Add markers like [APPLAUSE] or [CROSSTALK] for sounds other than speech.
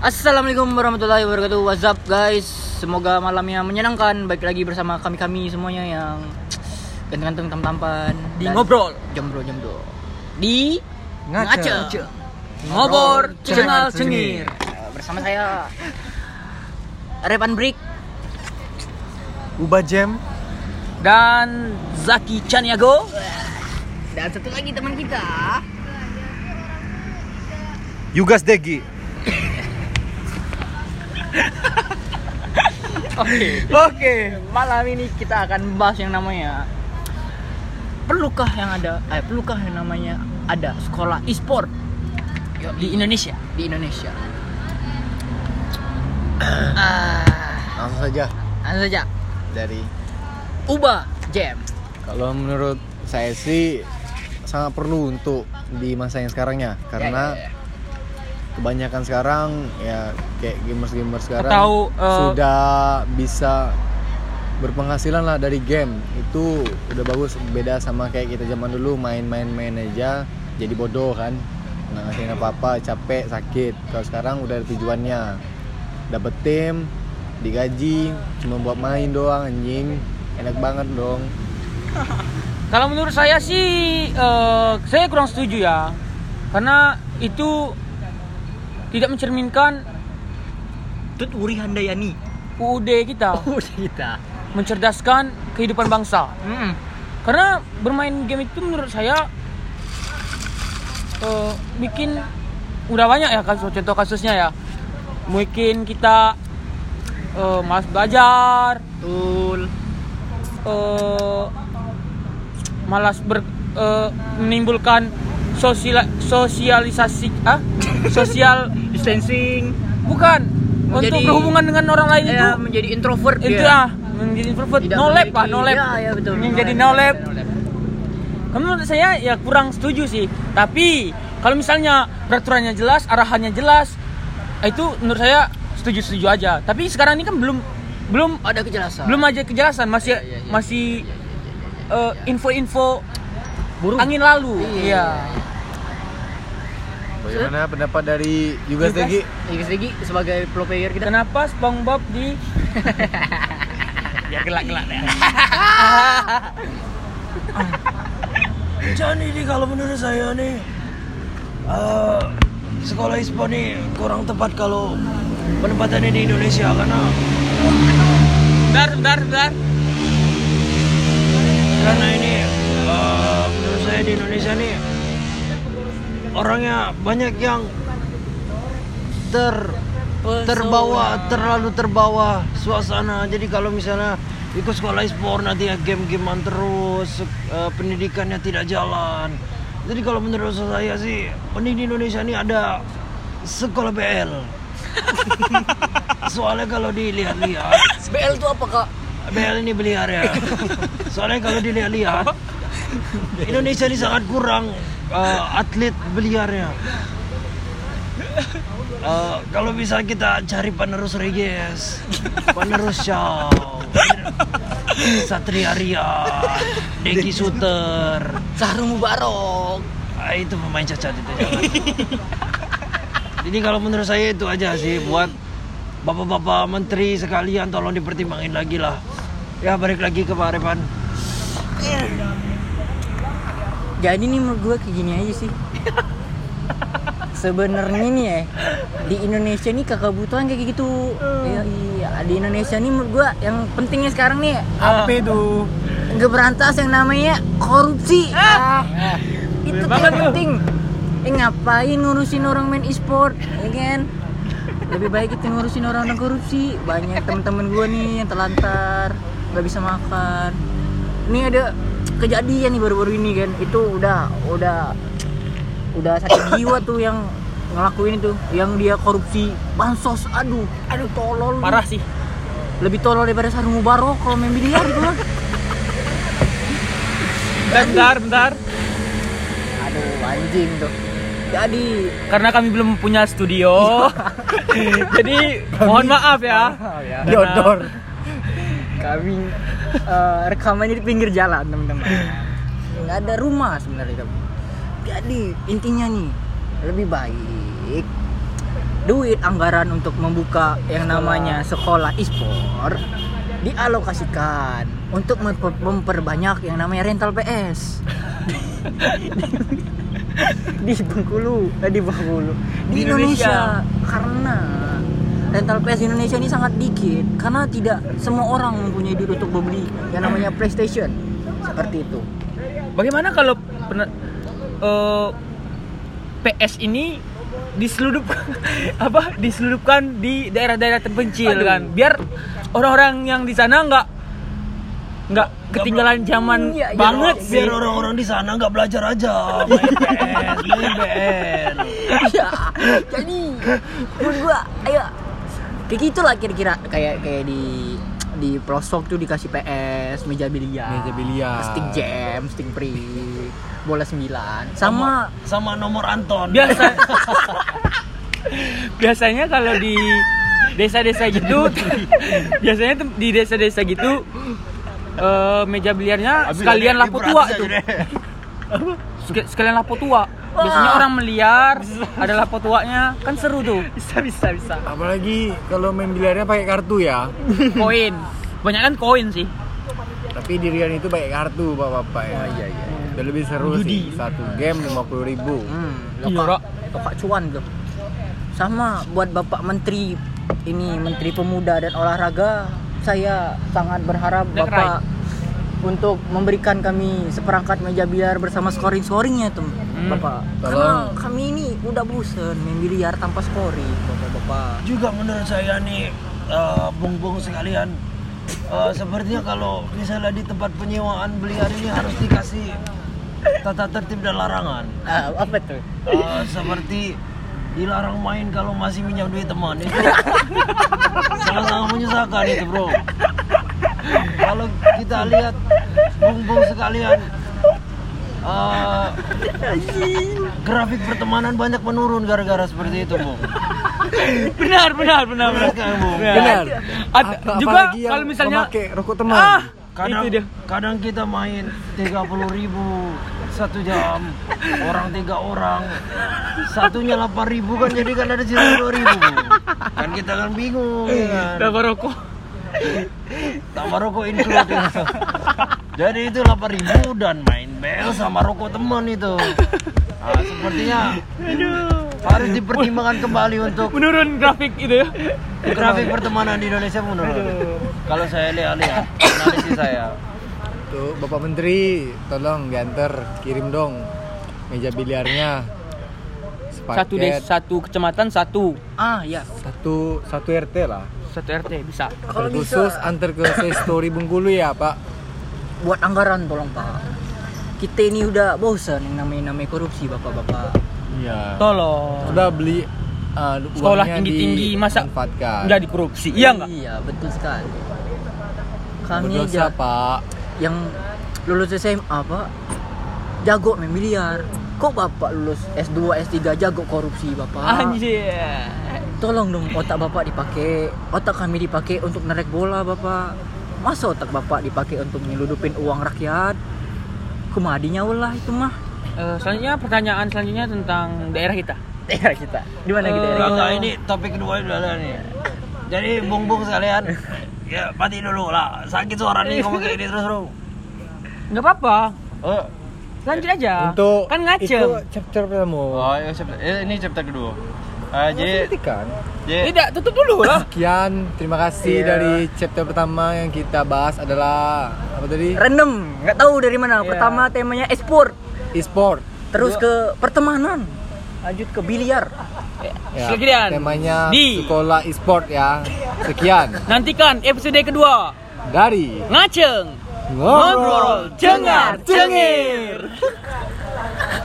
Assalamualaikum warahmatullahi wabarakatuh. What's up guys? Semoga malamnya menyenangkan. Baik lagi bersama kami-kami semuanya yang ganteng-ganteng tam-tampan Di dan ngobrol. jomblo jomblo di Ngace. ngace Ngobor, cengal, cengir. Bersama saya Repan Brick Ubah Jam Dan Zaki Chaniago. dan satu lagi teman kita Yugas Degi [COUGHS] Oke. Oke, malam ini kita akan bahas yang namanya perlukah yang ada eh perlukah yang namanya ada sekolah e-sport Di Indonesia. di Indonesia. ah, Langsung saja langsung saja. dari Ubah Jam. Kalau menurut saya sih sangat perlu untuk di masa yang sekarangnya Karena Ya, ya, ya. Kebanyakan sekarang ya kayak gamers-gamers sekarang Atau, eh, Sudah bisa berpenghasilan lah dari game. Itu udah bagus beda sama kayak kita zaman dulu main-main-main aja jadi bodoh kan. Nggak ngasihin apa-apa capek sakit. Kalau sekarang udah ada tujuannya. Dapet tim digaji cuma buat main doang anjing. Enak banget dong. [LAUGHS] Kalau menurut saya sih eh, saya kurang setuju ya. Karena itu tidak mencerminkan Tut Wuri Handayani. UUD kita [LAUGHS] Oh, kita. mencerdaskan kehidupan bangsa. Mm. Karena bermain game itu menurut saya eh, bikin udah banyak ya kasus contoh kasusnya ya. Mungkin kita eh, malas belajar, Betul. eh, malas ber, eh, menimbulkan sosial sosialisasi ah [LAUGHS] sosial Distancing. bukan Menjadi- untuk berhubungan dengan orang lain itu Ya, menjadi introvert itu ah menjadi introvert Tidak no lab pak no lab Ya, ya, betul. yang No jadi lab. no. Kamu menurut saya ya kurang setuju sih tapi kalau misalnya peraturannya jelas arahannya jelas itu menurut saya setuju setuju aja tapi sekarang ini kan belum belum Ada kejelasan. belum aja kejelasan masih Iya, iya, iya. masih eh, info-info burung. angin lalu Iya. iya bagaimana pendapat dari Yugas Degi? Yugas Degi sebagai pro player kita. kenapa SpongeBob di [LAUGHS] ya gelak-gelak deh. [LAUGHS] Jadi nih kalau menurut saya nih eh, sekolah ISPO nih kurang tepat kalau penempatannya di Indonesia karena bentar bentar bentar. Karena ini eh, menurut saya di Indonesia nih orangnya banyak yang ter terbawa terlalu terbawa suasana. Jadi kalau misalnya ikut sekolah e-sport nanti ya game-gamean terus eh, pendidikannya tidak jalan. Jadi kalau menurut saya sih mending di Indonesia ini ada sekolah BL [LAUGHS] soalnya kalau dilihat-lihat [LAUGHS] BL itu apa kak? BL ini beliar ya. [LAUGHS] Soalnya kalau dilihat-lihat Indonesia ini sangat kurang eh, atlet beliarnya. Eh, kalau bisa kita cari penerus Regis, penerus Shaw, Satria Rian, Deki Suter, Sahru Mubarok. Ah, itu pemain cacat itu. Jadi kalau menurut saya itu aja sih buat bapak-bapak menteri sekalian tolong dipertimbangin lagi lah. Ya balik lagi ke Pak Revan. Jadi nih menurut gue kayak gini aja sih. Sebenarnya nih ya di Indonesia nih kakak butuhan kayak gitu. Iya, iya. Di Indonesia nih menurut gue yang pentingnya sekarang nih apa itu? Nggak berantas yang namanya korupsi. Ah, itu tuh yang penting. Eh ngapain ngurusin orang main e-sport, ya kan? Lebih baik kita ngurusin orang-orang korupsi. Banyak teman-teman gue nih yang telantar, nggak bisa makan. Ini ada kejadian nih baru-baru ini kan. Itu udah udah udah sakit jiwa tuh yang ngelakuin itu yang dia korupsi bansos. Aduh aduh tolol. Parah sih. Lebih tolol daripada Sarung Mubarok kalau main biliar gitu lah bentar bentar. Aduh anjing tuh. Jadi karena kami belum punya studio. [LAUGHS] Jadi mohon maaf ya. Ya. Dodor kami eh, rekamannya di pinggir jalan teman-teman. Nggak ada rumah sebenarnya jadi intinya nih lebih baik duit anggaran untuk membuka yang namanya sekolah e-sport dialokasikan untuk memper- memperbanyak yang namanya rental PS [LAUGHS] di Bengkulu eh, di Bengkulu. Di, Di Indonesia. karena rental PS Indonesia ini sangat dikit karena tidak semua orang mempunyai duit untuk membeli yang namanya PlayStation seperti itu Bagaimana kalau eh, PS ini diseludup [LAUGHS] apa diseludupkan di daerah-daerah terpencil Aduh. kan biar orang-orang yang di sana nggak nggak ketinggalan zaman Iya, iya. banget biar sih orang-orang di sana nggak belajar aja main PS, main BN. Iya. Jadi menurut gua ayo kayak gitulah kira-kira kayak kayak di di pelosok tuh dikasih PS, meja biliar, Meja biliar. stick jam, stick prick, bola 9 sama sama nomor Anton. biasa. [LAUGHS] Biasanya kalau di desa-desa gitu [LAUGHS] biasanya tuh di desa-desa gitu eh, meja biliarnya sekalian lapo tua itu [LAUGHS] Sek- sekalian lapo tua biasanya orang meliar ada lapo tuanya kan seru tuh bisa bisa bisa Apalagi kalau main biliarnya pakai kartu ya. koin banyak kan koin sih Tapi di Rian itu pakai kartu bapak-bapak ya. iya iya. Udah lebih seru Judi. sih. Satu game lima puluh ribu. hmm, Iya, lokak, lokak cuan tuh. Sama buat Bapak Menteri ini Menteri Pemuda dan Olahraga, saya sangat berharap Bapak untuk memberikan kami seperangkat meja biliar bersama scoring-scoringnya tuh, Bapak. Karena Tolong. kami ini udah bosen main biliar tanpa scoring, Bapak-bapak. juga menurut saya nih eh, bung-bung sekalian eh, sepertinya kalau misalnya di tempat penyewaan biliar ini harus dikasih tata tertib dan larangan Ah, apa tuh? Eh, seperti dilarang main kalau masih minjam duit teman [LAUGHS] itu sangat-sangat menyusahkan itu bro kita lihat bung-bung sekalian. Eh, grafik pertemanan banyak menurun gara-gara seperti itu bung benar benar benar benar. Benar Bung? Benar. Ada- Apa- juga kalau misalnya memakai rokok teman. ah kadang itu dia. kadang kita main 30.000 ribu satu jam. Orang tiga orang. Satunya 8.000 ribu kan jadi kan ada sisa dua ribu kan kita kan bingung ya kan? Dapat rokok tambah rokok include itu. [LAUGHS] jadi itu 8.000 ribu dan main bel sama rokok teman itu. Ah, sepertinya harus dipertimbangkan kembali untuk menurun grafik itu ya. grafik pertemanan di Indonesia menurut kalau saya lihat-lihat analisis saya. Tuh Bapak Menteri, tolong diantar kirim dong meja biliarnya. Satu des Sepaket satu kecamatan satu Ah, ya. satu satu RT lah. satu rt bisa Kalau Terkhusus bisa antar ke Story Bengkulu ya Pak. buat anggaran tolong, Pak. Kita ini udah bosan yang namanya namanya korupsi, Bapak-bapak. Iya. tolong Sudah beli uh, sekolah uangnya tinggi tinggi masa nggak dikorupsi iya nggak Iya, betul sekali. Kami Berdosa aja Pak. yang lulus SMA Pak jago main biliar. Kok Bapak lulus S2, S3 jago korupsi, Bapak? anjir Tolong dong otak Bapak dipakai, otak kami dipakai untuk nerek bola, Bapak. Masa otak Bapak dipakai untuk nyeludupin uang rakyat? Kumadinya ulah itu mah. Eh, selanjutnya pertanyaan selanjutnya tentang daerah kita Daerah kita. Di mana kita? Eh, daerah Enggak, ini topik kedua udah ada nih. Jadi bung-bung sekalian, ya mati dulu lah. Sakit suara nih ngomong kayak gini terus bro. nggak apa-apa Oh, lanjut aja Untuk kan itu chapter pertama. oh ya, chapter, eh, ini chapter kedua. Ah, jadi, kan. jadi tidak tutup dulu lah Sekian, terima kasih Iya. dari chapter pertama yang kita bahas adalah apa tadi? Random, nggak tahu dari mana. Iya. Pertama temanya e-sport, E-sport. terus ke pertemanan, lanjut ke biliar. Ya, Sekian. temanya Di- sekolah e-sport ya. Sekian nantikan episode kedua dari ngaceng ngobrol cengar cengir